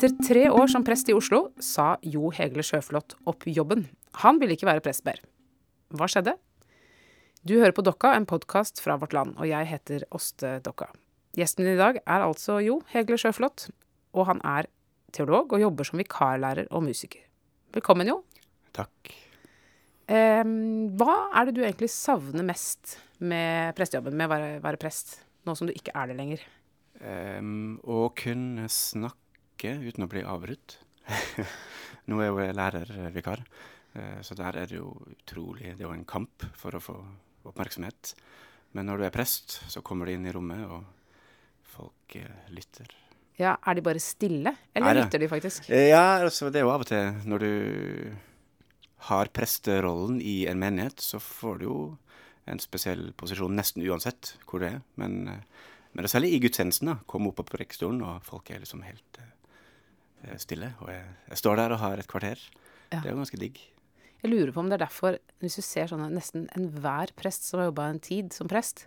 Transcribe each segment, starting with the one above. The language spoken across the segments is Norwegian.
Etter tre år som prest i Oslo sa Jo Hegle Sjøflot opp jobben. Han ville ikke være prest mer. Hva skjedde? Du hører på Dokka, en podkast fra Vårt Land, og jeg heter Åste Dokka. Gjesten min i dag er altså Jo Hegle Sjøflot, og han er teolog og jobber som vikarlærer og musiker. Velkommen, Jo. Takk. Eh, hva er det du egentlig savner mest med prestejobben, med å være, være prest, nå som du ikke er det lenger? Um, å kunne snakke uten å bli avbrutt. Nå er jo jeg lærervikar, uh, så der er det jo utrolig Det er jo en kamp for å få oppmerksomhet. Men når du er prest, så kommer du inn i rommet, og folk uh, lytter. Ja, Er de bare stille, eller Nei, lytter de faktisk? Uh, ja, altså det er jo av og til når du har presterollen i en menighet, så får du jo en spesiell posisjon nesten uansett hvor du er. Men men det er særlig i gudstjenesten. Komme opp på prekestolen, og folk er liksom helt uh, stille. Og jeg, jeg, står der og har et kvarter. Ja. Det er jo ganske digg. Jeg lurer på om det er derfor, hvis du ser sånn nesten enhver prest som har jobba en tid som prest,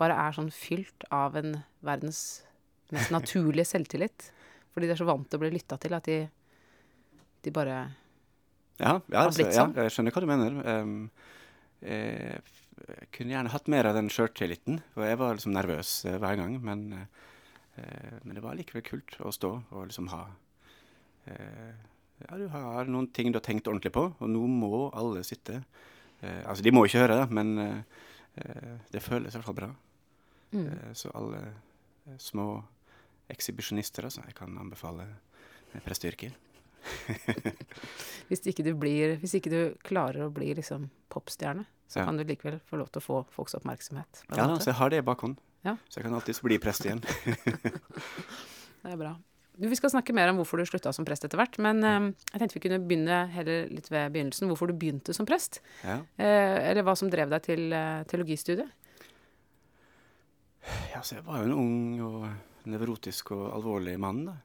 bare er sånn fylt av en verdens mest naturlige selvtillit. Fordi de er så vant til å bli lytta til at de, de bare ja, ja, har blitt ja, sånn. jeg skjønner hva du mener. Um, jeg, jeg kunne gjerne hatt mer av den sjøltilliten, for jeg var liksom nervøs eh, hver gang. Men, uh, men det var likevel kult å stå og liksom ha eh, Ja, du har noen ting du har tenkt ordentlig på, og nå må alle sitte. Eh, altså, de må ikke høre det, men eh, eh, det føles i hvert fall bra. mm. Eh, så alle eh, små ekshibisjonister, altså, jeg kan anbefale eh, presteyrket. hvis, ikke du blir, hvis ikke du klarer å bli liksom popstjerne, så Ja. kan du likevel få lov til å få folks oppmerksomhet. Ja, da, så jeg har det i bakhånd. Ja. Så jeg kan alltids bli prest igjen. Det er bra. Vi skal snakke mer om hvorfor du slutta som prest etter hvert, men eh, jeg tenkte vi kunne begynne heller litt ved begynnelsen. Hvorfor du begynte som prest. Ja. Eh, eller hva som drev deg til eh, teologistudiet. Ja, så jeg var jo en ung og nevrotisk og alvorlig mann, da.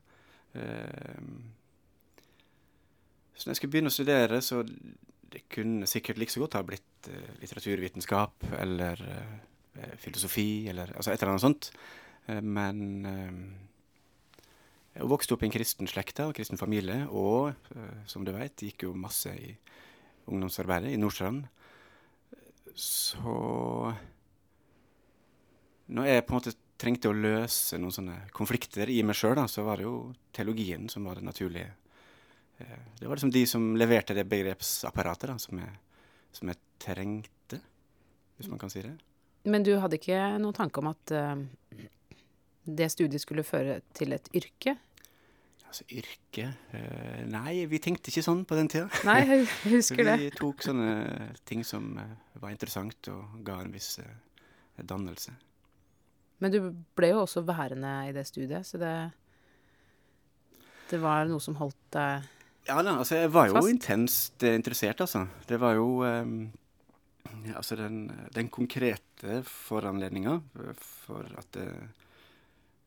Eh, så når jeg skulle begynne å studere, så det kunne sikkert like så godt ha blitt eh, litteraturvitenskap eller eh, filosofi eller altså et eller annet sånt. Men jeg vokste opp i en kristen slekt og kristen familie, og eh, som du vet, gikk jo masse i ungdomsarbeidet i Nordstrand. Så når jeg på en måte trengte å løse noen sånne konflikter i meg sjøl, så var det jo teologien som var det naturlige. Eh, Det var liksom de som leverte det begrepsapparatet da, som, jeg, som jeg trengte, hvis man kan si det. Men du hadde ikke noen tanke om at eh, det studiet skulle føre til et yrke? Altså yrke eh, Nei, vi tenkte ikke sånn på den tida. Nei, jeg husker det. Vi tok sånne ting som eh, var interessant og ga en viss eh, dannelse. Men du ble jo også værende i det studiet, så det Det var noe som holdt deg Ja da, altså jeg var jo Fast. intenst interessert, altså. Det var jo um, Altså den, den konkrete foranledninga for at jeg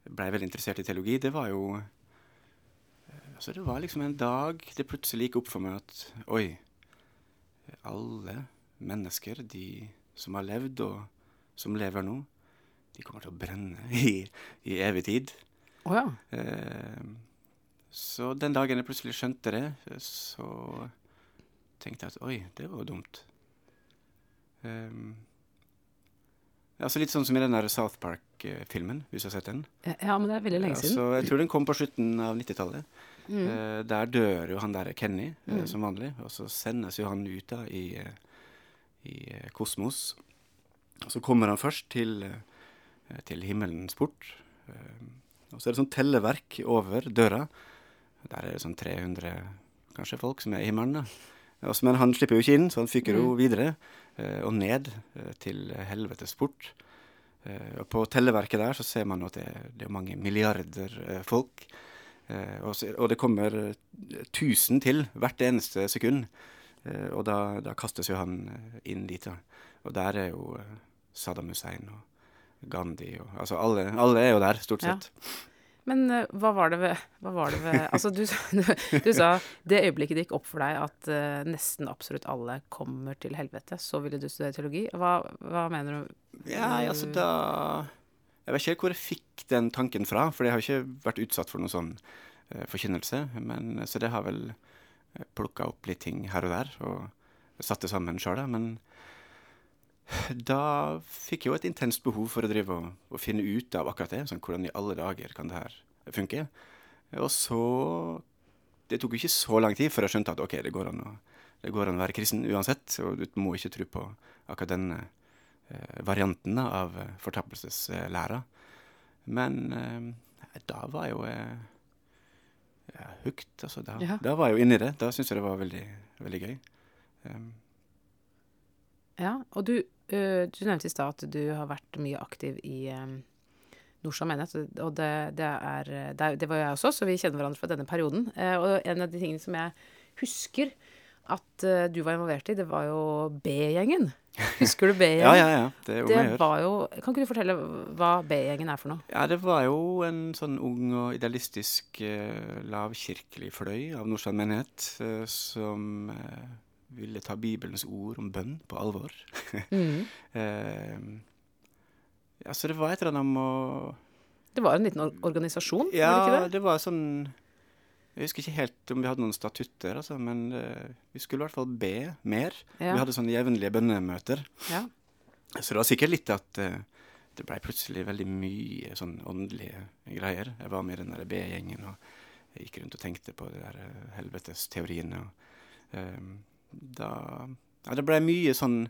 blei veldig interessert i teologi, det var jo eh, Altså det var liksom en dag det plutselig gikk opp for meg at oi, alle mennesker, de som har levd og som lever nå, de kommer til å brenne i, i evig tid. Oh, ja. Eh, så den dagen jeg plutselig skjønte det, så tenkte jeg at oi, det var jo dumt. Um, altså litt sånn som i den der South Park-filmen, hvis du har sett den. Ja, men det er veldig lenge siden. Altså, jeg tror den kom på slutten av 90-tallet. Mm. Eh, der dør jo han der Kenny, eh, Mm. som vanlig, og så sendes jo han ut da i, eh, i kosmos. Og så kommer han først til, til himmelens port, eh, og så er det sånn telleverk over døra. Der er det sånn 300 kanskje folk som er i himmelen. da. Men han slipper jo ikke inn, så han fyker jo Mm. videre og ned eh, til helvetes port. Eh, på telleverket der så ser man at det, det er mange milliarder eh, folk. Eh, og, så, og det kommer eh, 1000 til hvert eneste sekund. Eh, og da, da kastes jo han eh, inn dit. Da. Og der er jo eh, Saddam Hussein og Gandhi og Altså alle, alle er jo der, stort Ja. Men eh, hva var det ved, hva var det ved Altså, du, du, sa det øyeblikket det gikk opp for deg at uh, nesten absolutt alle kommer til helvete, så ville du studere teologi. Hva, hva mener du? Ja, nei, altså da Jeg vet ikke helt hvor jeg fikk den tanken fra, for jeg har ikke vært utsatt for noen sånn uh, forkynnelse. Men, så det har vel plukka opp litt ting her og der, og satt det sammen sjøl, men da fikk jeg jo et intenst behov for å drive og, og finne ut av akkurat det. Sånn, hvordan i alle dager kan det her funke? Og så Det tok jo ikke så lang tid før jeg skjønte at ok, det går an å, går an å være kristen uansett, og du må ikke tro på akkurat denne eh, varianten av fortappelseslæra. fortapelseslæra. Men eh, da var jeg jo eh, ja, hooked. Altså, da, ja. da, var jeg jo inni det. Da syntes jeg det var veldig, veldig gøy. Um, ja, og du, du nevnte i stad at du har vært mye aktiv i um, Norsa menighet, og det, det, er, det, det, var jeg også, så vi kjenner hverandre fra denne perioden. Uh, og en av de tingene som jeg husker at du var involvert i, det var jo B-gjengen. Husker du B-gjengen? ja, ja, ja. Det, det var jo Kan ikke du fortelle hva B-gjengen er for noe? Ja, det var jo en sånn ung og idealistisk uh, lavkirkelig fløy av Nordstrand menighet uh, som ville ta Bibelens ord om bønn på alvor. mm. ja, så det var et eller annet om å Det var en liten organisasjon? Ja, var det, ikke det? det var sånn jeg husker ikke helt om vi hadde noen statutter, altså, men uh, vi skulle i hvert fall be mer. Ja. Vi hadde sånne jevnlige bønnemøter. Ja. Så det var sikkert litt at uh, det blei plutselig veldig mye sånn åndelige greier. Jeg var med i den der B-gjengen og jeg gikk rundt og tenkte på de der uh, helvetesteoriene. Da Ja, det blei mye sånn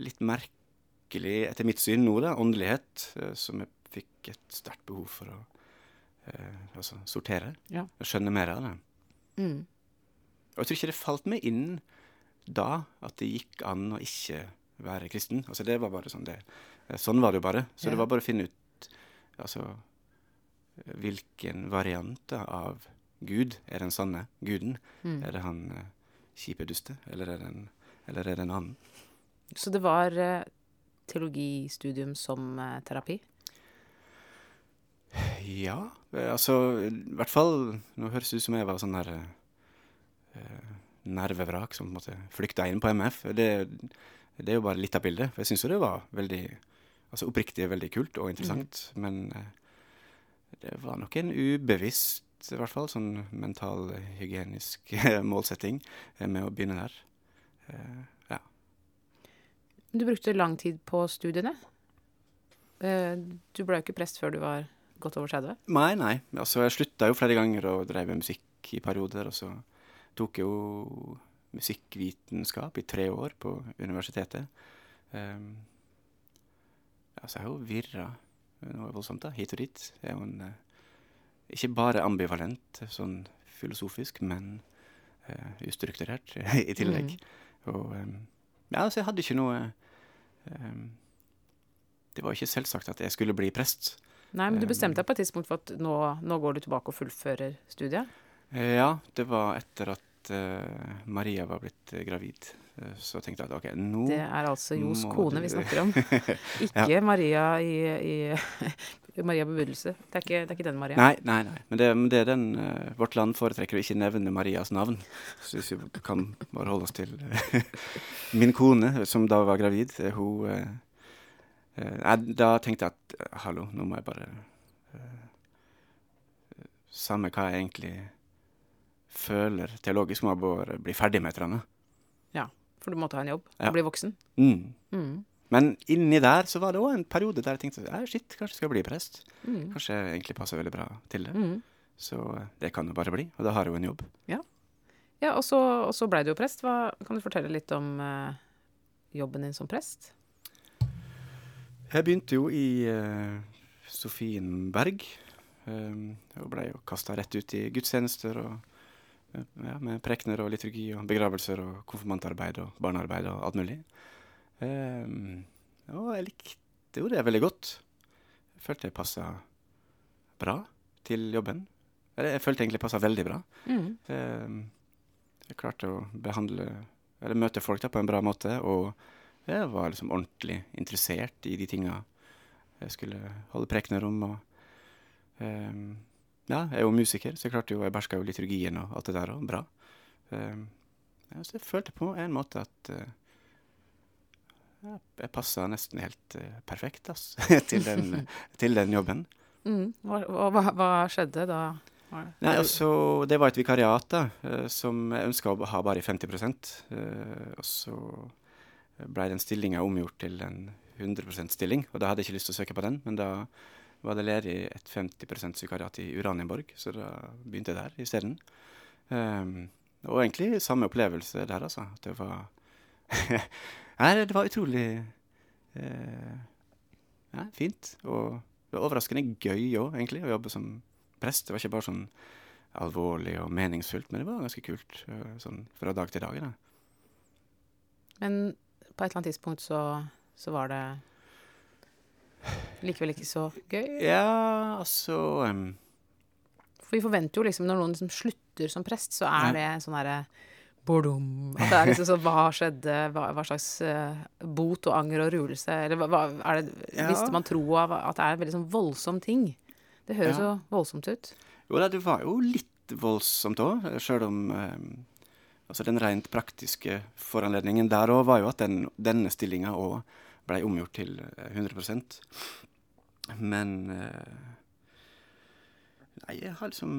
litt merkelig, etter mitt syn nå, da, åndelighet, som jeg fikk et sterkt behov for å eh, altså sortere. Ja. Skjønne mer av det. Mm. Og jeg tror ikke det falt meg inn da at det gikk an å ikke være kristen. Altså det var bare sånn det Sånn var det jo bare. Så ja. det var bare å finne ut altså hvilken variant av Gud er den sanne guden. Mm. Er det han uh, kjipe duste, eller er, det en, eller er det en annen? Så det var uh, teologistudium som uh, terapi? Ja, eh, altså i hvert fall Nå høres det ut som jeg var sånn der eh, nervevrak som på en måte flykta inn på MF. Det, det, er jo bare litt av bildet. For jeg syns jo det var veldig altså oppriktig veldig kult og interessant. Mm. Men eh, det var nok en ubevisst, i hvert fall sånn mental hygienisk målsetting eh, med å begynne der. Eh, ja. Du brukte lang tid på studiene. Eh, du ble jo ikke prest før du var godt over 30? Nei, nei. Altså, jeg slutta jo flere ganger og drev med musikk i perioder. Og så tok jeg jo musikkvitenskap i tre år på universitetet. Um, altså, jeg har jo virra noe voldsomt, da. Hit og dit. Jeg er jo en ikke bare ambivalent sånn filosofisk, men uh, ustrukturert i tillegg. Mm. Og um, ja, altså, jeg hadde ikke noe um, Det var ikke selvsagt at jeg skulle bli prest. Nei, men du bestemte deg på et tidspunkt for at nå, nå går du tilbake og fullfører studiet? Eh, ja, det var etter at uh, Maria var blitt gravid. Så tenkte jeg at ok, nå Det er altså Jos kone vi snakker om. ikke ja. Maria i, i Maria bebudelse. Det, det, er ikke den Maria. Nei, nei, nei. men det, det er den Vårt Land foretrekker å ikke nevne Marias navn. Så hvis vi kan bare holde oss til Min kone, som da var gravid, hun Eh, da tenkte jeg at eh, hallo, nå må jeg bare uh, Samme hva jeg egentlig føler teologisk, må jeg bare bli ferdig med et eller annet. Ja, for du måtte ha en jobb? Ja. Bli voksen? Mm. Mm. Men inni der så var det òg en periode der jeg tenkte ja, shit, kanskje jeg skal bli prest. Mm. Kanskje jeg egentlig passer veldig bra til det. Mm. Så det kan jo bare bli. Og da har jeg jo en jobb. Ja, ja og så, og så blei du jo prest. Hva, kan du fortelle litt om uh, jobben din som prest? Jeg begynte jo i uh, Sofienberg. Um, og blei jo kasta rett ut i gudstjenester og ja, med prekener og liturgi og begravelser og konfirmantarbeid og barnearbeid og alt mulig. Og jeg likte jo det veldig godt. Jeg følte jeg passa bra til jobben. Eller jeg følte egentlig jeg passa veldig bra. Mm. Um, jeg klarte å behandle eller møte folk da på en bra måte. og jeg var liksom ordentlig interessert i de tinga jeg skulle holde prekener om. Og, um, ja, jeg er jo musiker, så jeg klarte jo, jeg beherska jo liturgien og alt det der òg bra. Um, ja, så jeg følte på en måte at uh, jeg passa nesten helt uh, perfekt ass, til, den, til, den, jobben. Mm. Og, hva, hva, skjedde da Nei, altså, Det var et vikariat da, eh, som jeg ønska å ha bare i 50 eh, Og så ble den stillinga omgjort til en 100% stilling. Og da hadde jeg ikke lyst til å søke på den, men da var det ledig et 50% vikariat i Uranienborg, så da begynte jeg der isteden. Um, og egentlig samme opplevelse der, altså. Det var Nei, det var utrolig eh, ja, fint. Og det var overraskende gøy òg, egentlig, å jobbe som prest. Det var ikke bare sånn alvorlig og meningsfullt, men det var ganske kult eh, sånn fra dag til dag. Da. Men på et eller annet tidspunkt så, så var det likevel ikke så gøy. Ja, altså um, For vi forventer jo liksom når noen liksom slutter som prest, så er Ja. det sånn derre Bordom. At det er liksom sånn Hva skjedde? Hva, hva slags uh, bot og anger og ruelse? Eller hva, er det, Ja. Visste man troa av at det er en veldig sånn voldsom ting? Det høres Ja. så voldsomt ut. Jo da, det var jo litt voldsomt òg, sjøl om em, Altså den rent praktiske foranledningen der òg var jo at den, denne stillinga òg blei omgjort til eh, 100% Men eh, Nei, jeg har liksom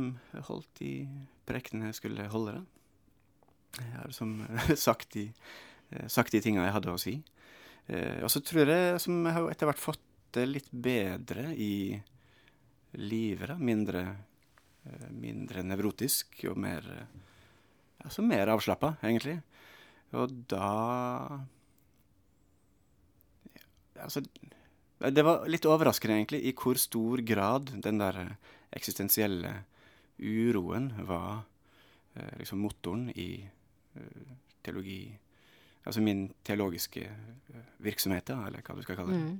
holdt de prekene jeg skulle holde, da. Jeg har liksom sagt de, eh, sagt de tinga jeg hadde å si. Eh, og så tror jeg som jeg har etter hvert fått det litt bedre i livet, da. Mindre, mindre nevrotisk og mer Altså mer avslappa, egentlig. Og da Altså Det var litt overraskende, egentlig, i hvor stor grad den der eksistensielle uroen var liksom motoren i teologi Altså min teologiske eh, virksomhet, da, eller hva du skal kalle det. Mm.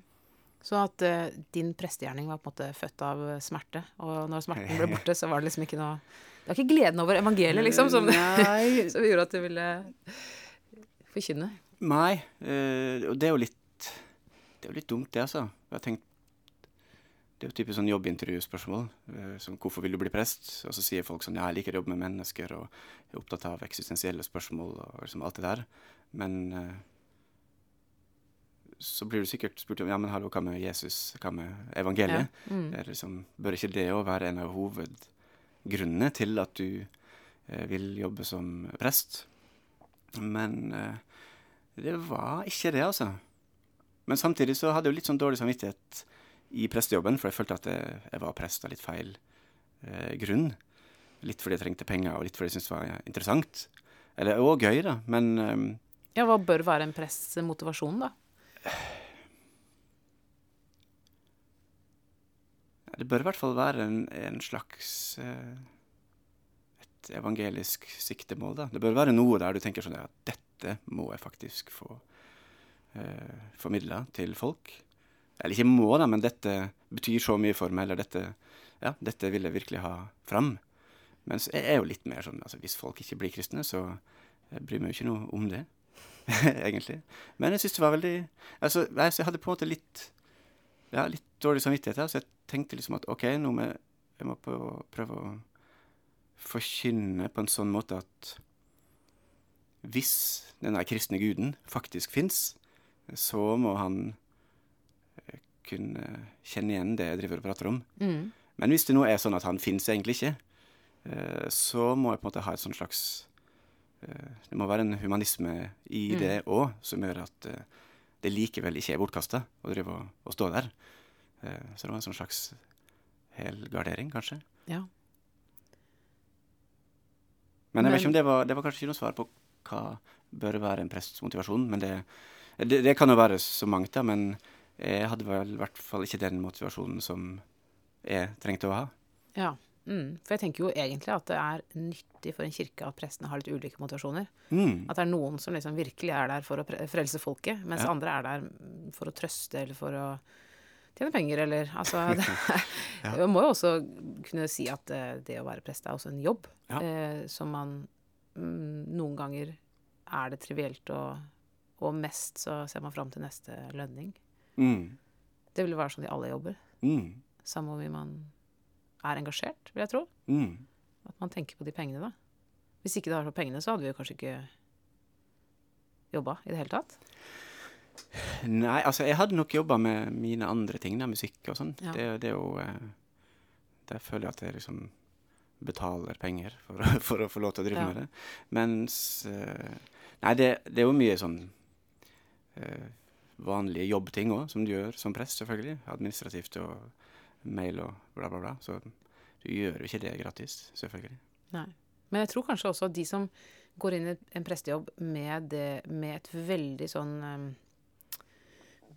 Så at uh, din prestegjerning var på en måte født av eh, smerte, og når smerten ble borte, så var det liksom ikke noe Det var ikke gleden over evangeliet, liksom, som, som gjorde at du ville forkynne. Nei, eh, og det er jo litt Det er jo litt dumt, det, altså. Jeg har tenkt Det er jo typisk sånn jobbintervjuspørsmål. som 'Hvorfor vil du bli prest?' Og så sier folk sånn 'Ja, jeg liker å jobbe med mennesker og er opptatt av eksistensielle spørsmål' og liksom alt det der. Men eh, så blir du sikkert spurt om 'Ja, men hallo, hva med Jesus? Hva med evangeliet?' Ja. Mm. Liksom, bør ikke det òg være en av hovedgrunnene til at du eh, vil jobbe som prest? Men eh, det var ikke det, altså. Men samtidig så hadde jeg jo litt sånn dårlig samvittighet i prestejobben, for jeg følte at jeg, jeg var prest av litt feil eh, grunn. Litt fordi jeg trengte penger, og litt fordi jeg syntes det var interessant. Eller òg gøy, da, men um, Ja, hva bør være en prests motivasjon, da? det bør i hvert fall være en, en slags eh, Et evangelisk siktemål, da. Det bør være noe der du tenker sånn at dette må jeg faktisk få eh, formidla til folk. Eller ikke må, da, men dette betyr så mye for meg, eller dette Ja, dette vil jeg virkelig ha fram. Mens jeg er jo litt mer sånn altså Hvis folk ikke blir kristne, så jeg bryr meg jo ikke noe om det, egentlig. Men jeg syns det var veldig Altså, jeg, hadde på en måte litt ja, litt dårlig samvittighet her, så jeg tenkte liksom at OK, nå må jeg, må prøve å forkynne på en sånn måte at hvis denne kristne guden faktisk fins, så må han kunne kjenne igjen det jeg driver og prater om. Mm. Men hvis det nå er sånn at han fins egentlig ikke, eh, så må jeg på en måte ha et sånn slags eh, Det må være en humanisme i Mm. det òg, som gjør at eh, det likevel ikke er bortkasta å drive og, og stå der. Eh, så det var en sånn slags helgardering, kanskje. Ja. Men jeg vet ikke om det var, det var kanskje ikke noe svar på hva bør være en prests motivasjon. Men det, det, det kan jo være så mangt, da. Men jeg hadde vel i hvert fall ikke den motivasjonen som jeg trengte å ha. ja. Mm. For jeg tenker jo egentlig at det er nyttig for en kirke at prestene har litt ulike motivasjoner. Mm. At det er noen som liksom virkelig er der for å frelse folket, mens Ja. andre er der for å trøste eller for å tjene penger, eller altså det, Ja. Man må jo også kunne si at eh, det å være prest er også en jobb, Ja. eh, som man mm, Noen ganger er det trivielt, og, og mest så ser man fram til neste lønning. Mm. Det vil være sånn i alle jobber. Mm. Samme om man er engasjert, vil jeg tro. Mm. At man tenker på de pengene, da. Hvis ikke det var for pengene, så hadde vi jo kanskje ikke jobba i det hele tatt. Nei, altså jeg hadde nok jobba med mine andre ting, da, musikk og sånn. Ja. Det, det er jo eh, Der føler jeg at jeg liksom betaler penger for, for å få lov til å drive Ja. med det. Mens eh, Nei, det, det er jo mye sånn eh, vanlige jobbting òg, som du gjør som prest, selvfølgelig. Administrativt og mail og bla, bla, bla. Så du gjør jo ikke det gratis, selvfølgelig. Nei. Men jeg tror kanskje også at de som går inn i en prestejobb med, det, med et veldig sånn um,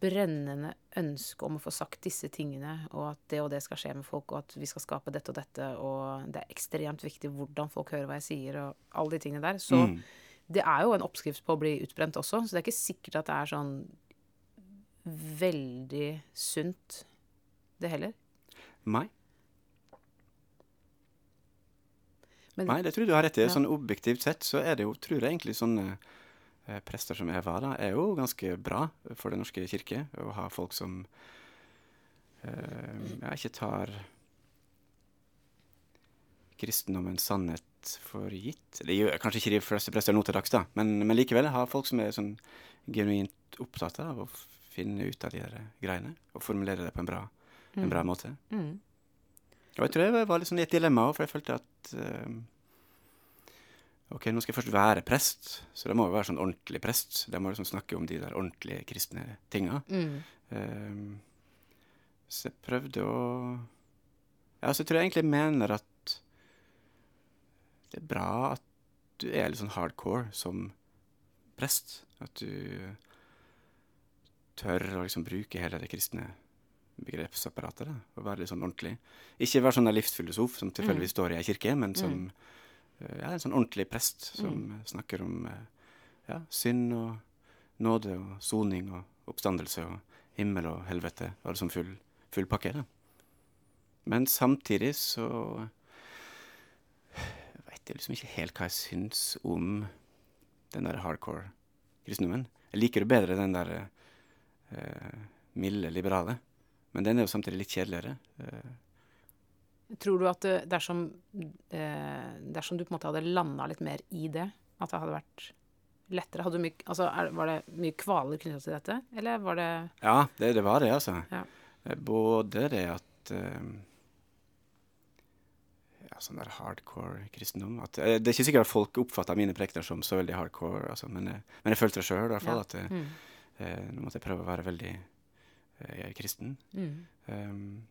brennende ønske om å få sagt disse tingene, og at det og det skal skje med folk, og at vi skal skape dette og dette, og det er ekstremt viktig hvordan folk hører hva jeg sier, og alle de tingene der. Så Mm. det er jo en oppskrift på å bli utbrent også, så det er ikke sikkert at det er sånn veldig sunt, det heller. Nei. Men, Nei, det tror jeg du har rett i. Ja. Sånn objektivt sett så er det jo, tror jeg egentlig sånne eh, prester som Eva da, er jo ganske bra for Den norske kirke. Å ha folk som eh, ja, ikke tar kristendommens sannhet for gitt. Det gjør kanskje ikke de fleste prester nå til dags, da, men, men likevel ha folk som er sånn genuint opptatt av å finne ut av de der greiene, og formulere det på en bra, en bra måte. mm, Og jeg tror jeg var litt sånn i et dilemma òg, for jeg følte at uh, Ok, nå skal jeg først være prest, så da må jeg være sånn ordentlig prest. Da må jeg liksom snakke om de der ordentlige kristne tinga. mm, Eh, så jeg prøvde å Ja, så jeg tror jeg egentlig mener at det er bra at du er litt sånn hardcore som prest. At du tør å liksom bruke hele det kristne begrepsapparatet. Da, og være litt sånn ordentlig. Ikke være sånn livsfilosof som tilfeldigvis står i ei kirke, men som eh, ja, en sånn ordentlig prest som snakker om eh, ja, synd og nåde og soning og oppstandelse og himmel og helvete. Og liksom full, full pakke. da. Men samtidig så veit jeg liksom ikke helt hva jeg syns om den der hardcore kristendommen. Jeg liker jo bedre den der eh, milde, liberale. Men den er jo samtidig litt kjedeligere. Eh, Tror du at dersom, eh, dersom du på en måte hadde landa litt mer i det, at det hadde vært lettere? Hadde du mye, altså, var det mye kvaler knyttet til dette, eller var det Ja, det, det var det, altså. Ja. Eh, Både det at eh, Ja, sånn der hardcore kristendom at, eh, Det er ikke sikkert at folk oppfatta mine prekener som så veldig hardcore, altså, men, eh, men jeg følte det sjøl, i hvert fall. Ja. At eh, mm, eh, nå måtte jeg prøve å være veldig eh, kristen. mm, Um,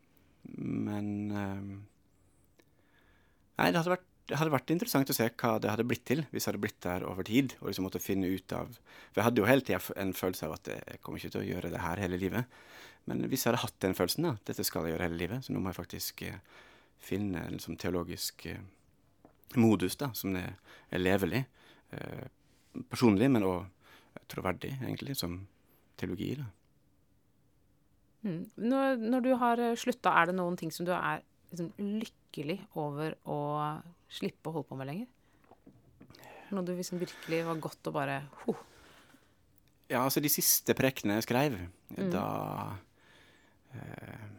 men um, Nei, det hadde, vært, det hadde vært interessant å se hva det hadde blitt til hvis jeg hadde blitt der over tid. Og liksom måtte finne ut av For jeg hadde jo hele tida en følelse av at jeg kommer ikke til å gjøre det her hele livet. Men hvis jeg hadde hatt den følelsen, da, dette skal jeg gjøre hele livet, så nå må jeg faktisk eh, finne en liksom, teologisk eh, modus da, som er, er levelig. Eh, personlig, men òg troverdig, egentlig, som teologi. da. mm. Når, når du har eh, slutta, er det noen ting som du er liksom, lykkelig over å slippe å holde på med lenger? Noe du liksom virkelig var godt og bare huh. Ja, altså de siste prekene jeg skrev, da eh,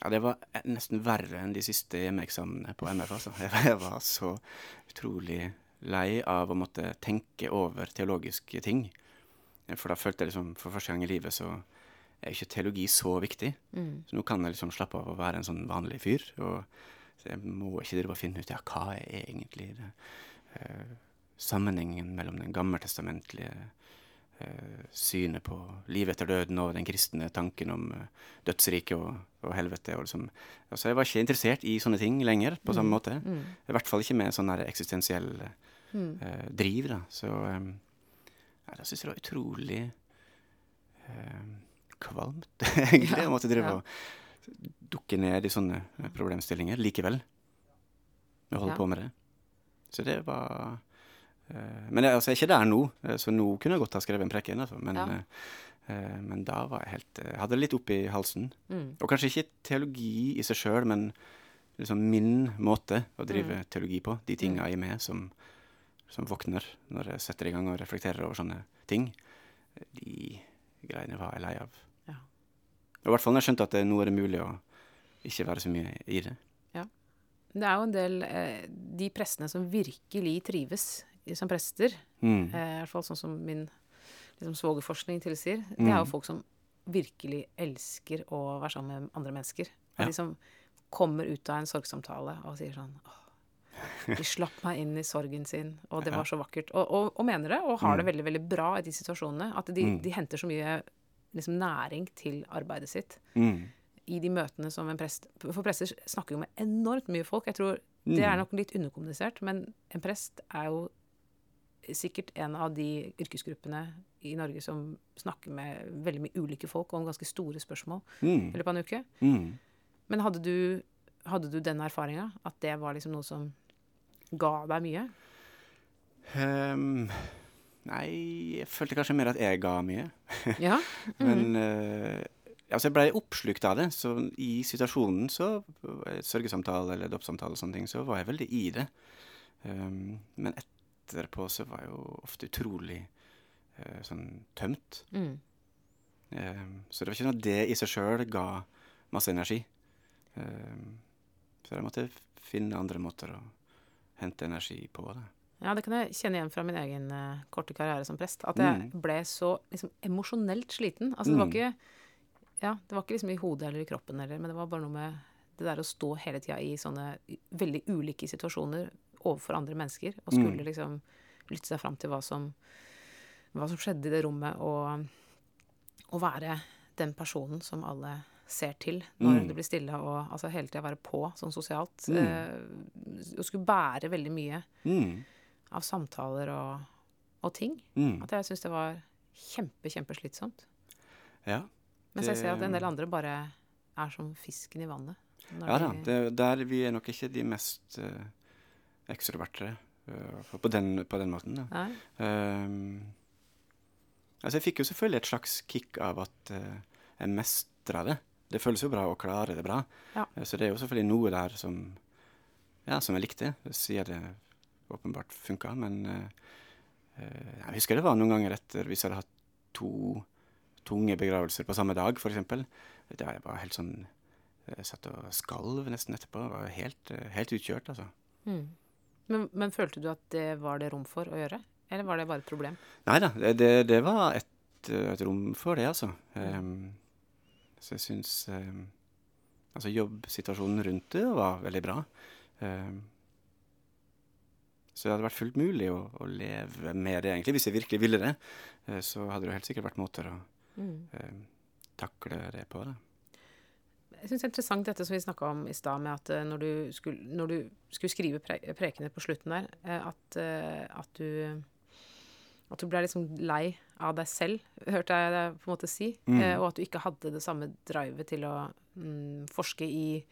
Ja, det var nesten verre enn de siste hjemmeeksamene på MF, altså. Jeg var så utrolig lei av å måtte tenke over teologiske ting. For da følte jeg liksom, for første gang i livet så er ikke teologi så viktig. Mm. Så nå kan jeg liksom slappe av å være en sånn vanlig fyr. Og jeg må ikke drive og finne ut ja, hva er egentlig det, eh, sammenhengen mellom den gammeltestamentlige eh, synet på livet etter døden og den kristne tanken om eh, dødsriket og, og helvete. Og liksom. altså, jeg var ikke interessert i sånne ting lenger på samme måte. Mm. I hvert fall ikke med sånn eksistensiell Mm. eh, driv. da. Så um, ja, da syns jeg det var utrolig eh, kvalmt, egentlig, Ja, å måtte drive ja. og dukke ned i sånne eh, problemstillinger likevel. Å holde Ja. på med det. Så det var eh, Men jeg, altså, jeg er ikke der nå, eh, så nå kunne jeg godt ha skrevet en preken. Altså, men, Ja. eh, eh, men da var jeg helt Jeg Hadde det litt oppi halsen. Mm. Og kanskje ikke teologi i seg sjøl, men liksom min måte å drive Mm. teologi på. De tinga i meg som, som våkner når jeg setter i gang og reflekterer over sånne ting. De greiene var jeg lei av. Ja. Og I hvert fall når jeg skjønte at det nå er det mulig å ikke være så mye i det. Det er jo en del eh, De prestene som virkelig trives som prester, Mm. eh, i hvert fall sånn som min liksom, svogerforskning tilsier, det er jo Mm. folk som virkelig elsker å være sammen med andre mennesker. Ja. De som kommer ut av en sorgsamtale og sier sånn Åh, de slapp meg inn i sorgen sin, og det var så vakkert. Og, og, og mener det, og har det veldig veldig bra i de situasjonene. At de, de henter så mye liksom, næring til arbeidet sitt Mm. i de møtene som en prest For prester snakker jo med enormt mye folk. Jeg tror Det er nok litt underkommunisert, men en prest er jo sikkert en av de yrkesgruppene i Norge som snakker med veldig mye ulike folk om ganske store spørsmål Mm. i løpet av en uke. Mm. Men hadde du, hadde du den erfaringa? At det var liksom noe som ga deg mye? Um, nei, jeg følte kanskje mer at jeg ga mye. Ja. Men uh, altså jeg blei oppslukt av det. Så i situasjonen, så eh, sørgesamtale eller dåpssamtale og sånne ting, så var jeg veldig i det. Um, men etterpå var jeg jo ofte utrolig eh, sånn tømt. Mm. Eh, så det var ikke noe det i seg sjøl ga masse energi. Eh, så jeg måtte finne andre måter å hente energi på. Da. Ja, det kan jeg kjenne igjen fra min egen eh, korte karriere som prest. At jeg Mm. ble så liksom, emosjonelt sliten. Altså, det var Mm. ikke Ja, det var ikke liksom i hodet eller i kroppen heller, men det var bare noe med det der å stå hele tida i sånne veldig ulike situasjoner overfor andre mennesker, og skulle Mm. liksom lytte seg fram til hva som, hva som skjedde i det rommet, og, og være den personen som alle ser til når Mm. det blir stille, og altså hele tida være på sånn sosialt. Mm. Eh, og skulle bære veldig mye Mm. av samtaler og, og ting. Mm. At jeg syns det var kjempe, kjempeslitsomt. Ja. Mens jeg ser at en del andre bare er som fisken i vannet. Ja da, det, der vi er nok ikke de mest uh, ekstroverte eh, på, den, på den måten. Da. Nei? Ehm, altså jeg fikk jo selvfølgelig et slags kick av at uh, jeg mestra det. Det føles jo bra å klare det bra. Ja. Eh, Så det er jo selvfølgelig noe der som, ja, som jeg likte, siden det åpenbart funka. Men eh, eh, jeg husker det var noen ganger etter hvis jeg hadde hatt to tunge begravelser på samme dag, f.eks. Da jeg var helt sånn Jeg satt og skalv nesten etterpå. Var helt, eh, helt utkjørt, altså. Mm. Men, men følte du at det var det rom for å gjøre? Eller var det bare et problem? Nei da, det, det, det var et, et rom for det, altså. Um, så jeg syns um, Altså, jobbsituasjonen rundt det var veldig bra. Um, så det hadde vært fullt mulig å, å leve med det, egentlig. Hvis jeg virkelig ville det, eh, så hadde det helt sikkert vært måter å Mm. ehm, takle det på. Da. Jeg syns det er interessant dette som vi snakka om i stad, med at eh, når du skulle, når du skulle skrive pre prekene på slutten der, eh, at, eh, at du at du ble liksom lei av deg selv, hørte jeg deg på en måte si. Mm. Og at du ikke hadde det samme drivet til å mm, forske i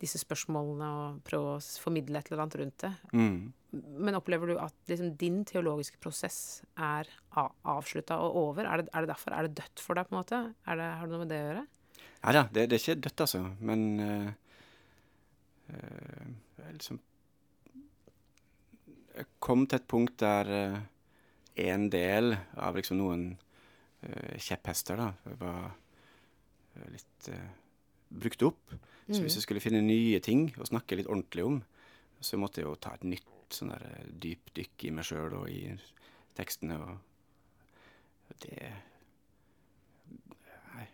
disse spørsmålene og prøve å formidle et eller annet rundt det. Mm. Men opplever du at liksom, din teologiske prosess er avslutta og over? Er det, er det derfor? Er det dødt for deg, på en måte? Er det, har det noe med det å gjøre? Nei da, det, det er ikke dødt, altså. Men uh, uh, liksom Jeg kom til et punkt der uh, en del av liksom noen kjepphester da, var litt brukt opp. Så hvis jeg skulle finne nye ting å snakke litt ordentlig om, så måtte jeg jo ta et nytt sånn der dypdykk i meg sjøl og i tekstene. Og det Nei.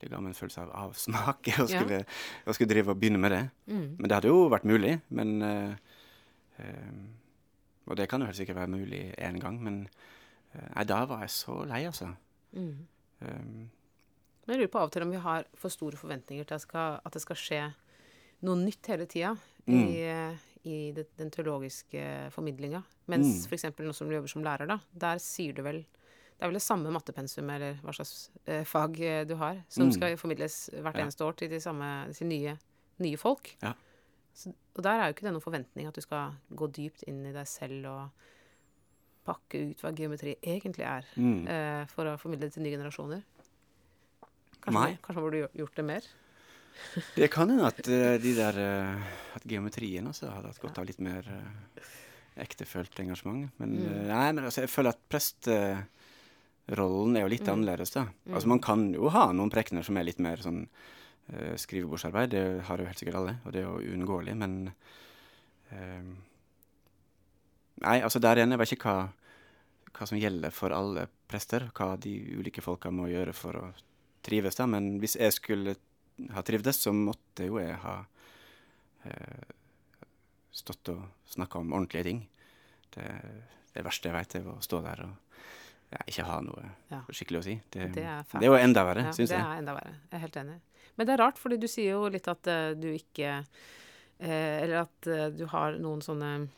Det ga meg en følelse av avsmak å Ja. skulle, å skulle drive og begynne med det. Mm. Men det hadde jo vært mulig. Men Uh, eh, Og det kan jo helt sikkert være mulig én gang, men eh, Nei, da var jeg så lei, altså. Mm. Um, Men jeg lurer på av og til om vi har for store forventninger til at, skal, at det skal skje noe nytt hele tida Mm. i, i det, den teologiske formidlinga. Mens Mm. f.eks. nå som du jobber som lærer, da, der sier du vel Det er vel det samme mattepensum eller hva slags eh, fag eh, du har, som Mm. skal formidles hvert Ja. eneste år til, de samme, til nye, nye folk. Ja. Så, og der er jo ikke det noen forventning at du skal gå dypt inn i deg selv og pakke ut hva geometri egentlig er, mm. eh, for å formidle det til nye generasjoner. Kanskje, Nei. kanskje burde du gjort det mer? Det kan hende at eh, de der eh, At geometrien også hadde hatt godt av litt mer ektefølt engasjement. Men Mm. nei, men altså, jeg føler at presterollen er jo litt Mm. annerledes, da. Altså man kan jo ha noen prekener som er litt mer sånn uh, skrivebordsarbeid. Det har jo helt sikkert alle, og det er jo uunngåelig, men uh, Nei, altså der igjen, jeg vet ikke hva, hva som gjelder for alle prester. Hva de ulike folka må gjøre for å trives, da. Men hvis jeg skulle ha trivdes, så måtte jo jeg ha uh, stått og snakka om ordentlige ting. Det, det verste jeg veit, er å stå der og ikke ha noe Ja. skikkelig å si. Det, Det er det er jo enda verre, Ja, syns det er enda verre. Jeg er helt enig. Men det er rart, fordi du sier jo litt at uh, du ikke uh, Eller at uh, du har noen sånne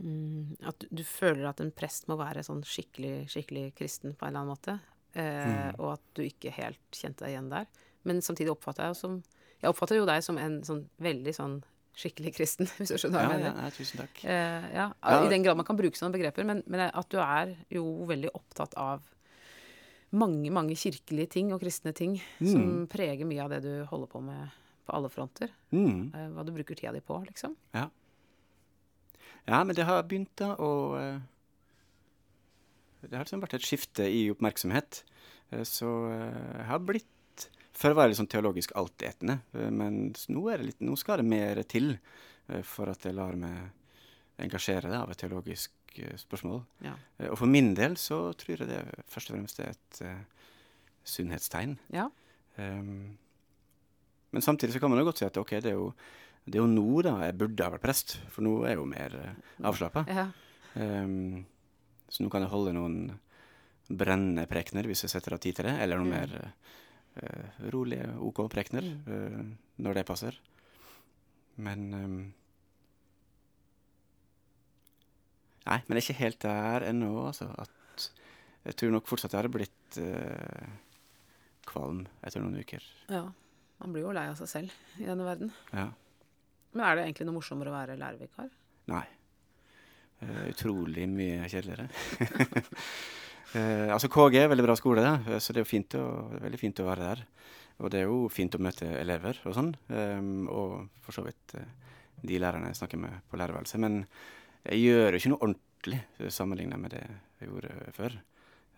mm, At du, føler at en prest må være sånn skikkelig, skikkelig kristen på en eller annen måte. Eh, Mm. Og at du ikke helt kjente deg igjen der. Men samtidig oppfatter jeg jo som Jeg oppfatter jo deg som en sånn veldig sånn skikkelig kristen, hvis du skjønner hva Ja, jeg ja, mener. ja, tusen takk. Eh, ja, Ja. I den grad man kan bruke sånne begreper. Men, men at du er jo veldig opptatt av mange, mange kirkelige ting og kristne ting som Mm. preger mye av det du holder på med på alle fronter. Mm. Eh, hva du bruker tida di på, liksom. Ja. ja, men det har begynt da å eh, Det har liksom vært et skifte i oppmerksomhet. Eh, Så eh, jeg har blitt Før var jeg litt sånn teologisk altetende, eh, men nå, det litt, nå skal det mer til eh, for at jeg lar meg engasjere det av et teologisk eh, spørsmål. Ja. Og for min del så tror jeg det først og fremst er et uh, sunnhetstegn. ja. Um, men samtidig så kan man jo godt si at ok, det er jo, det er jo nå da jeg burde ha vært prest, for nå er jeg jo mer uh, avslappa. ja. Um, så nå kan jeg holde noen brennende prekener hvis jeg setter av tid til det, eller noen Mm. mer uh, rolige, OK prekener Mm. uh, når det passer. Men um, Nei, men jeg er ikke helt der ennå, altså. At jeg tror nok fortsatt jeg hadde blitt uh, kvalm etter noen uker. ja. Man blir jo lei av seg selv i denne verden. Ja. Men er det egentlig noe morsommere å være lærervikar? Nei. Uh, utrolig mye kjedeligere. Eh, altså KG er veldig bra skole, eh, så det er jo fint å, veldig fint å være der. Og det er jo fint å møte elever og sånn, ehm, og for så vidt eh, de lærerne jeg snakker med på lærerværelset. Men jeg gjør jo ikke noe ordentlig sammenlignet med det jeg gjorde før.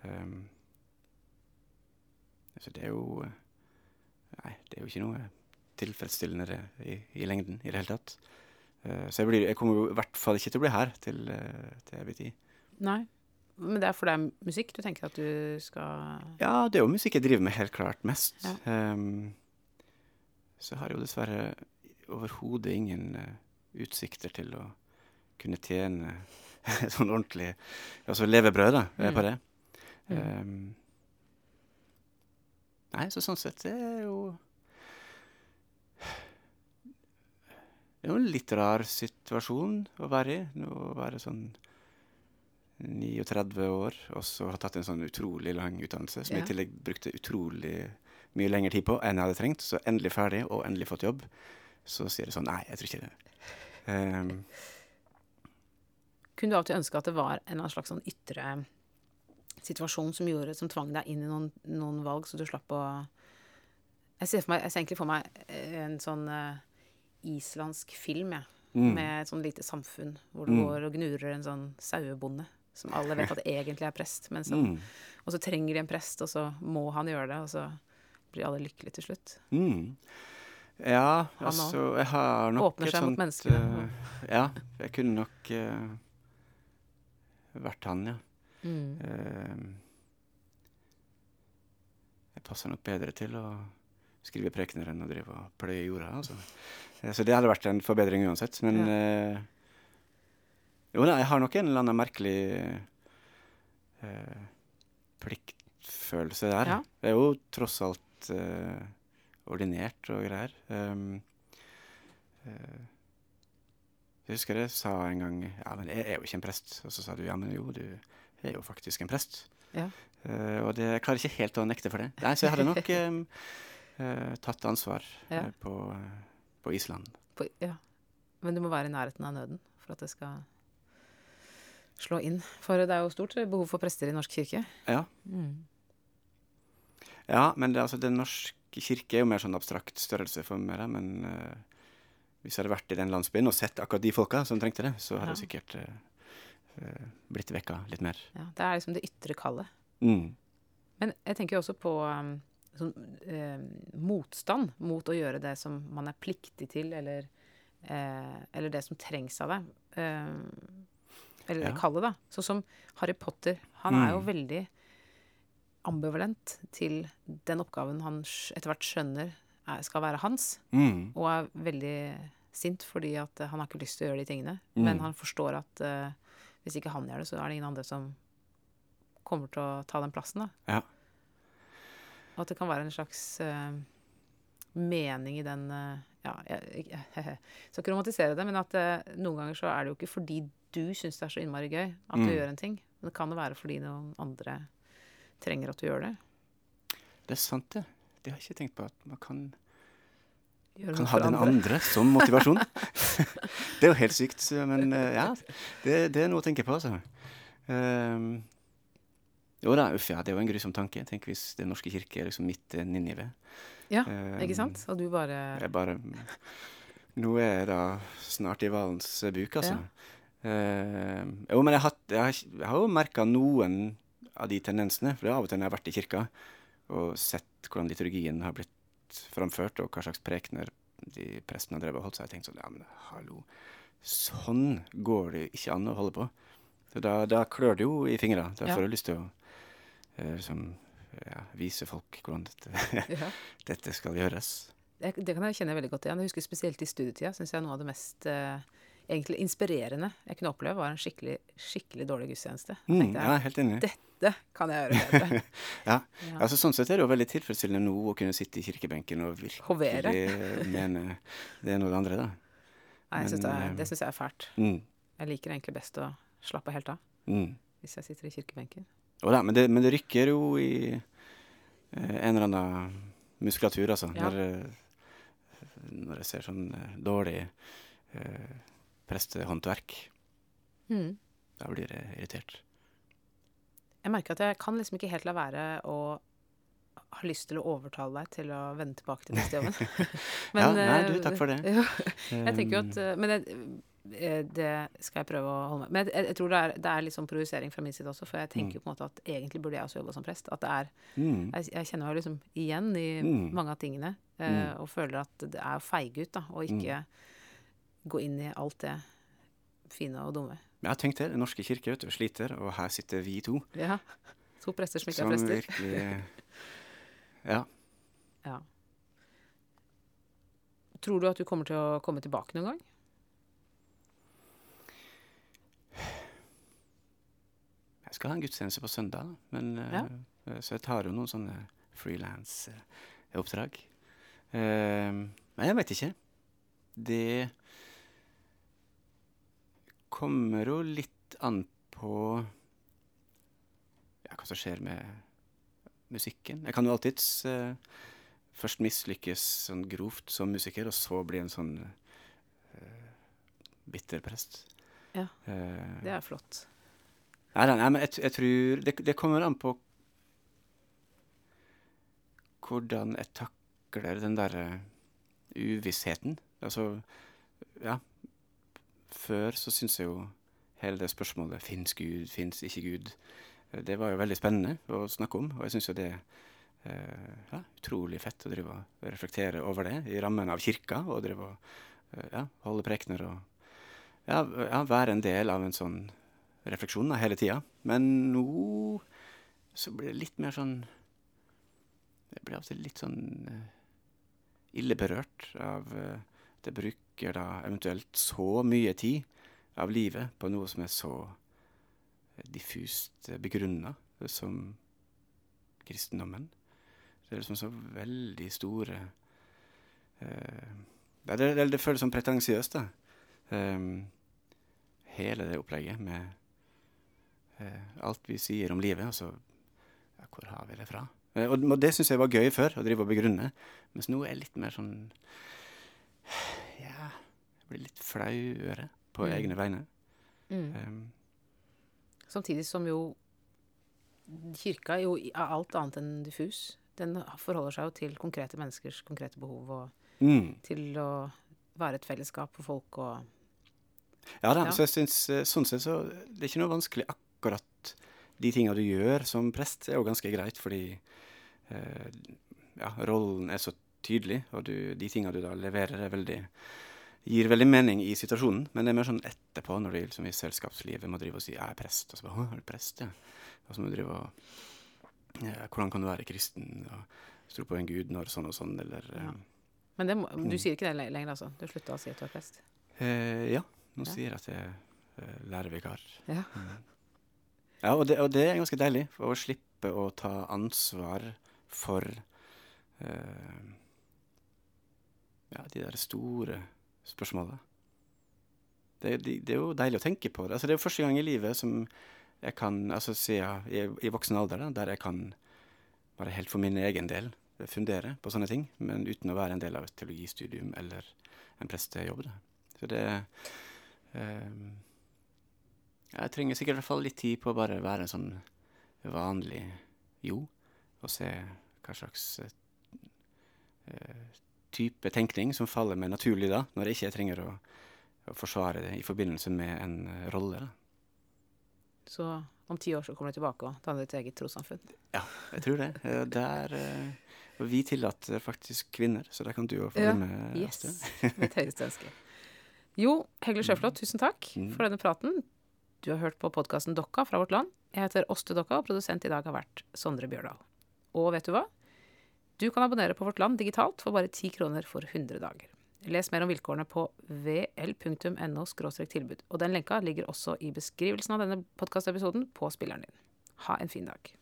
Ehm, så det er jo eh, Nei, det er jo ikke noe tilfredsstillende det i, i lengden i det hele tatt. Eh, så jeg, blir, jeg kommer jo i hvert fall ikke til å bli her til, til evig tid. Nei. Men det er for det er musikk du tenker at du skal Ja, det er jo musikk jeg driver med helt klart mest. Ja. Um, så har jeg jo dessverre overhodet ingen uh, utsikter til å kunne tjene sånn ordentlig Altså levebrød, da, Mm. på det. Mm. Ehm, nei, så sånn sett det er jo Det er jo en litt rar situasjon å være i. Å være sånn 39 år og så har tatt en sånn utrolig lang utdannelse, som jeg i tillegg brukte utrolig mye lengre tid på enn jeg hadde trengt. Så endelig ferdig, og endelig fått jobb. Så sier jeg sånn Nei, jeg tror ikke det. Um, Kunne du av og til ønske at det var en eller annen slags sånn ytre situasjon som gjorde, som tvang deg inn i noen, noen valg, så du slapp å Jeg ser, meg, jeg ser egentlig for meg eh, en sånn uh, islandsk film, jeg. mm, Med et sånn lite samfunn hvor det Mm. går og gnurer en sånn sauebonde. Som alle vet at egentlig er prest. Men som, mm, Og så trenger de en prest, og så må han gjøre det. Og så blir alle lykkelige til slutt. mm. Ja, Han altså Jeg har nok Åpner seg mot sånt, menneskene. Uh, ja, jeg kunne nok uh, vært han, ja. Mm. Uh, jeg passer nok bedre til å skrive prekener enn å drive og pløye jorda. Altså. Så det hadde vært en forbedring uansett. Men eh, jo da, jeg har nok en eller annen merkelig eh, pliktfølelse der. Ja. Det er jo tross alt eh, ordinert og greier. Um, eh, jeg husker jeg sa en gang Ja, men jeg er jo ikke en prest. Og så sa du ja, men jo, du er jo faktisk en prest. Ja. Eh, og det, jeg klarer ikke helt å nekte for det. Nei, så jeg hadde nok eh, eh, tatt ansvar Ja. på, på Island. På, ja. Men du må være i nærheten av nøden for at det skal slå inn. For det er jo stort behov for prester i norsk kirke. Ja, Mm. ja men det, altså, Den norske kirke er jo mer sånn abstrakt størrelse for meg. da, Men uh, hvis jeg hadde vært i den landsbyen og sett akkurat de folka som trengte det, så hadde Ja. jeg sikkert eh, blitt vekka litt mer. Ja, det er liksom det ytre kallet. Mm. Men jeg tenker jo også på um, sånn, eh, motstand mot å gjøre det som man er pliktig til, eller, eh, eller det som trengs av deg. Eh, eller Ja. kallet, da. Sånn som Harry Potter. Han er jo Mm. veldig ambivalent til den oppgaven han etter hvert skjønner er, skal være hans, Mm. og er veldig sint fordi at eh, han har ikke lyst til å gjøre de tingene. Mm. Men han forstår at uh, hvis ikke han gjør det, så er det ingen andre som kommer til å ta den plassen, da. Ja. Og at det kan være en slags uh, mening i den eh, Ja, jeg, jeg, jeg skal ikke romantisere det, men at eh, noen ganger så er det jo ikke fordi du syns det er så innmari gøy at du Mm. gjør en ting. Men det kan jo være fordi noen andre trenger at du gjør det. Det er sant, det. Det har jeg ikke tenkt på. At man kan, kan ha den andre. andre som motivasjon. det er jo helt sykt. Men eh, ja, det, det er noe å tenke på, altså. Um, jo da, uff ja, det er jo en grusom tanke. Tenk hvis Den norske kirke er liksom midt i Ninive. Ja, Ehm, ikke sant? Og du bare Jeg bare Nå er jeg da snart i hvalens buk, altså. Eh, jo, men jeg har, jeg jeg har jo merka noen av de tendensene. For det er av og til når jeg har vært i kirka og sett hvordan liturgien har blitt framført, og hva slags prekener de prestene har drevet og holdt, så har jeg tenkt sånn Ja, men hallo. Sånn går det ikke an å holde på. Så da, da klør det jo i fingra. Da Ja. får du lyst til å eh, liksom, ja, vise folk hvordan dette, ja. dette skal gjøres. det, det kan jeg kjenne veldig godt igjen. Jeg husker Spesielt i studietida syns jeg noe av det mest eh, egentlig inspirerende jeg kunne oppleve, var en skikkelig, skikkelig dårlig gudstjeneste. Mm, ja, jeg, er helt enig. Dette kan jeg gjøre bedre. Ja. Ja. Altså, sånn sett er det jo veldig tilfredsstillende nå å kunne sitte i kirkebenken og virkelig Hovere. mene det ene og det andre, da. Nei, synes det, Men, eh, det syns jeg er fælt. Mm, Jeg liker egentlig best å slappe helt av mm. hvis jeg sitter i kirkebenken. Og det, men, det, men det rykker jo i eh, en eller annen muskulatur, altså. Ja. Når, eh, når jeg ser sånn eh, dårlig eh, prestehåndverk. Mm. Da blir jeg irritert. Jeg merker at jeg kan liksom ikke helt la være å ha lyst til å overtale deg til å vende tilbake til neste jobben. men, Ja, nei, du, takk for det. Jo, jeg tenker jo at Um, Men eh, det skal jeg prøve å holde med. Men jeg, jeg tror det er, det er litt sånn provosering fra min side også, for jeg tenker Mm. jo på en måte at egentlig burde jeg også jobba som prest. At det er mm, Jeg, jeg kjenner meg liksom igjen i Mm. mange av tingene, eh, Mm. og føler at det er feighet, da, å ikke gå inn i alt det fine og dumme. Jeg har tenkt det. Den norske kirke vet du, sliter, og her sitter vi to. Ja. To prester som ikke Som er prester. virkelig Ja. Ja. Tror du at du kommer til å komme tilbake noen gang? Jeg skal ha en gudstjeneste på søndag, men, eh, Ja. uh, så jeg tar jo noen sånne frilansoppdrag. Uh, Eh, men jeg veit ikke. Det kommer jo litt an på ja, hva som skjer med musikken. Jeg kan jo alltids uh, først mislykkes sånn grovt som musiker, og så bli en sånn uh, bitter prest. Ja, Eh, Det er flott. Nei, nei, men jeg, jeg tror det, det kommer an på hvordan jeg takler den derre uvissheten. Altså, ja Før så syns jeg jo hele det spørsmålet Fins Gud, fins ikke Gud? eh, Det var jo veldig spennende å snakke om, og jeg syns jo det eh, ja, utrolig fett å drive og reflektere over det i rammen av kirka, og drive og eh, ja, holde prekener og ja, ja, være en del av en sånn refleksjon da, hele tida. Men nå så blir det litt mer sånn Jeg blir av og til litt sånn eh, ille berørt av eh, at jeg bruker da eventuelt så mye tid av livet på noe som er så eh, diffust begrunna som kristendommen. Det er liksom så veldig store eh, det, det, det føles som pretensiøst, da. Um, hele det opplegget med alt vi sier om livet. Altså, ja, hvor har vi det fra? Eh, og, og det syns jeg var gøy før, å drive og begrunne. Mens nå er jeg litt mer sånn Ja, jeg blir litt flauere på Mm. egne vegne. Mm. Um, Samtidig som jo kirka jo er alt annet enn diffus. Den forholder seg jo til konkrete menneskers konkrete behov, og mm. til å være et fellesskap for folk og Ja da, Ja. så jeg syns eh, sånn sett så Det er ikke noe vanskelig akkurat de tinga du gjør som prest, er jo ganske greit, fordi eh, ja, rollen er så tydelig, og du, de tinga du da leverer, er veldig gir veldig mening i situasjonen, men det er mer sånn etterpå, når du liksom i selskapslivet må drive og si 'jeg er prest', og så bare 'å, er du prest', ja. Og så må du drive og ja, 'Hvordan kan du være kristen?' og tro på en gud når sånn og sånn, eller Ja. eh, Men det Mm. du sier ikke det lenger, altså? Du slutta å si at du er prest? Eh, ja, nå Ja. sier jeg at jeg er eh, lærervikar. Ja. Ja, og det, og det er ganske deilig, for å slippe å ta ansvar for uh, ja, de der store spørsmåla. Det, det, det er jo deilig å tenke på det. Altså, det er jo første gang i livet som jeg kan, altså siden i, i voksen alder, da, der jeg kan bare helt for min egen del fundere på sånne ting, men uten å være en del av et teologistudium eller en prestejobb. Da. Så det eh, Jeg trenger sikkert i hvert fall litt tid på å bare være en sånn vanlig jo, og se hva slags uh, type tenkning som faller meg naturlig da, når jeg ikke trenger å, å forsvare det i forbindelse med en uh, rolle. da. Så om ti år så kommer du tilbake og danner ditt eget trossamfunn? Ja, jeg tror det. Eh, Der uh, Vi tillater faktisk kvinner, så der kan du jo få Ja, med. Yes. Mitt høyeste ønske. Jo, Hegle Sjøflot, tusen takk Mm. for denne praten. Du har hørt på podkasten Dokka fra Vårt Land. Jeg heter Åste Dokka, og produsent i dag har vært Sondre Bjørdal. Og vet du hva? Du kan abonnere på Vårt Land digitalt for bare 10 kroner for 100 dager. Les mer om vilkårene på vl.no tilbud. Og den lenka ligger også i beskrivelsen av denne podkastepisoden på spilleren din. Ha en fin dag.